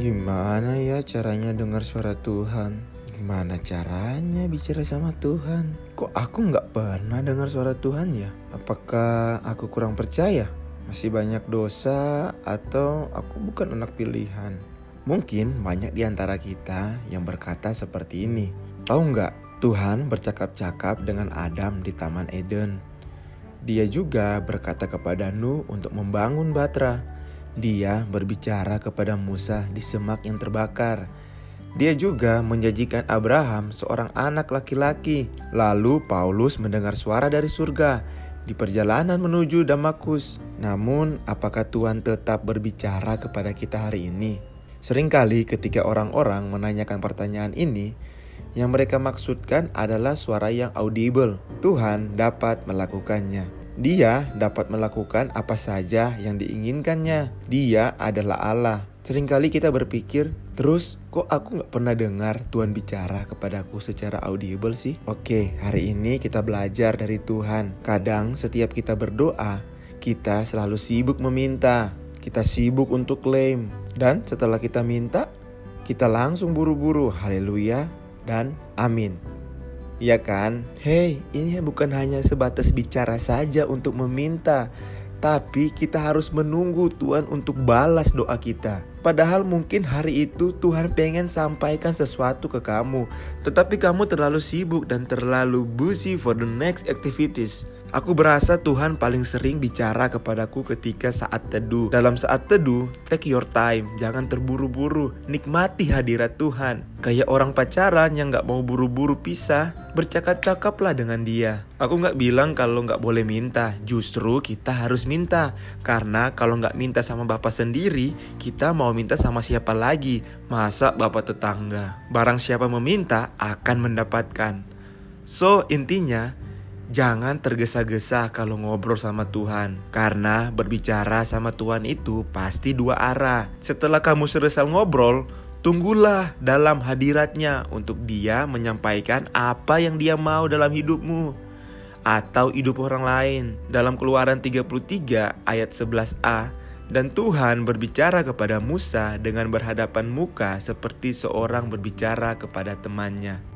Gimana ya caranya dengar suara Tuhan? Gimana caranya bicara sama Tuhan? Kok aku nggak pernah dengar suara Tuhan ya? Apakah aku kurang percaya? Masih banyak dosa atau aku bukan anak pilihan? Mungkin banyak di antara kita yang berkata seperti ini. Tahu nggak? Tuhan bercakap-cakap dengan Adam di Taman Eden. Dia juga berkata kepada Nuh untuk membangun Batra dia berbicara kepada Musa di semak yang terbakar. Dia juga menjanjikan Abraham seorang anak laki-laki. Lalu Paulus mendengar suara dari surga di perjalanan menuju Damaskus. Namun, apakah Tuhan tetap berbicara kepada kita hari ini? Seringkali ketika orang-orang menanyakan pertanyaan ini, yang mereka maksudkan adalah suara yang audible. Tuhan dapat melakukannya. Dia dapat melakukan apa saja yang diinginkannya. Dia adalah Allah. Seringkali kita berpikir, terus kok aku nggak pernah dengar Tuhan bicara kepadaku secara audible sih? Oke, hari ini kita belajar dari Tuhan. Kadang setiap kita berdoa, kita selalu sibuk meminta. Kita sibuk untuk klaim. Dan setelah kita minta, kita langsung buru-buru. Haleluya dan amin. Ya kan? Hei, ini bukan hanya sebatas bicara saja untuk meminta, tapi kita harus menunggu Tuhan untuk balas doa kita. Padahal mungkin hari itu Tuhan pengen sampaikan sesuatu ke kamu, tetapi kamu terlalu sibuk dan terlalu busy for the next activities. Aku berasa Tuhan paling sering bicara kepadaku ketika saat teduh. Dalam saat teduh, take your time, jangan terburu-buru, nikmati hadirat Tuhan. Kayak orang pacaran yang gak mau buru-buru pisah, bercakap-cakaplah dengan dia. Aku gak bilang kalau gak boleh minta, justru kita harus minta. Karena kalau gak minta sama bapak sendiri, kita mau minta sama siapa lagi? Masa bapak tetangga? Barang siapa meminta akan mendapatkan. So, intinya, Jangan tergesa-gesa kalau ngobrol sama Tuhan, karena berbicara sama Tuhan itu pasti dua arah. Setelah kamu selesai ngobrol, tunggulah dalam hadiratnya untuk Dia menyampaikan apa yang Dia mau dalam hidupmu atau hidup orang lain. Dalam Keluaran 33 ayat 11a, dan Tuhan berbicara kepada Musa dengan berhadapan muka seperti seorang berbicara kepada temannya.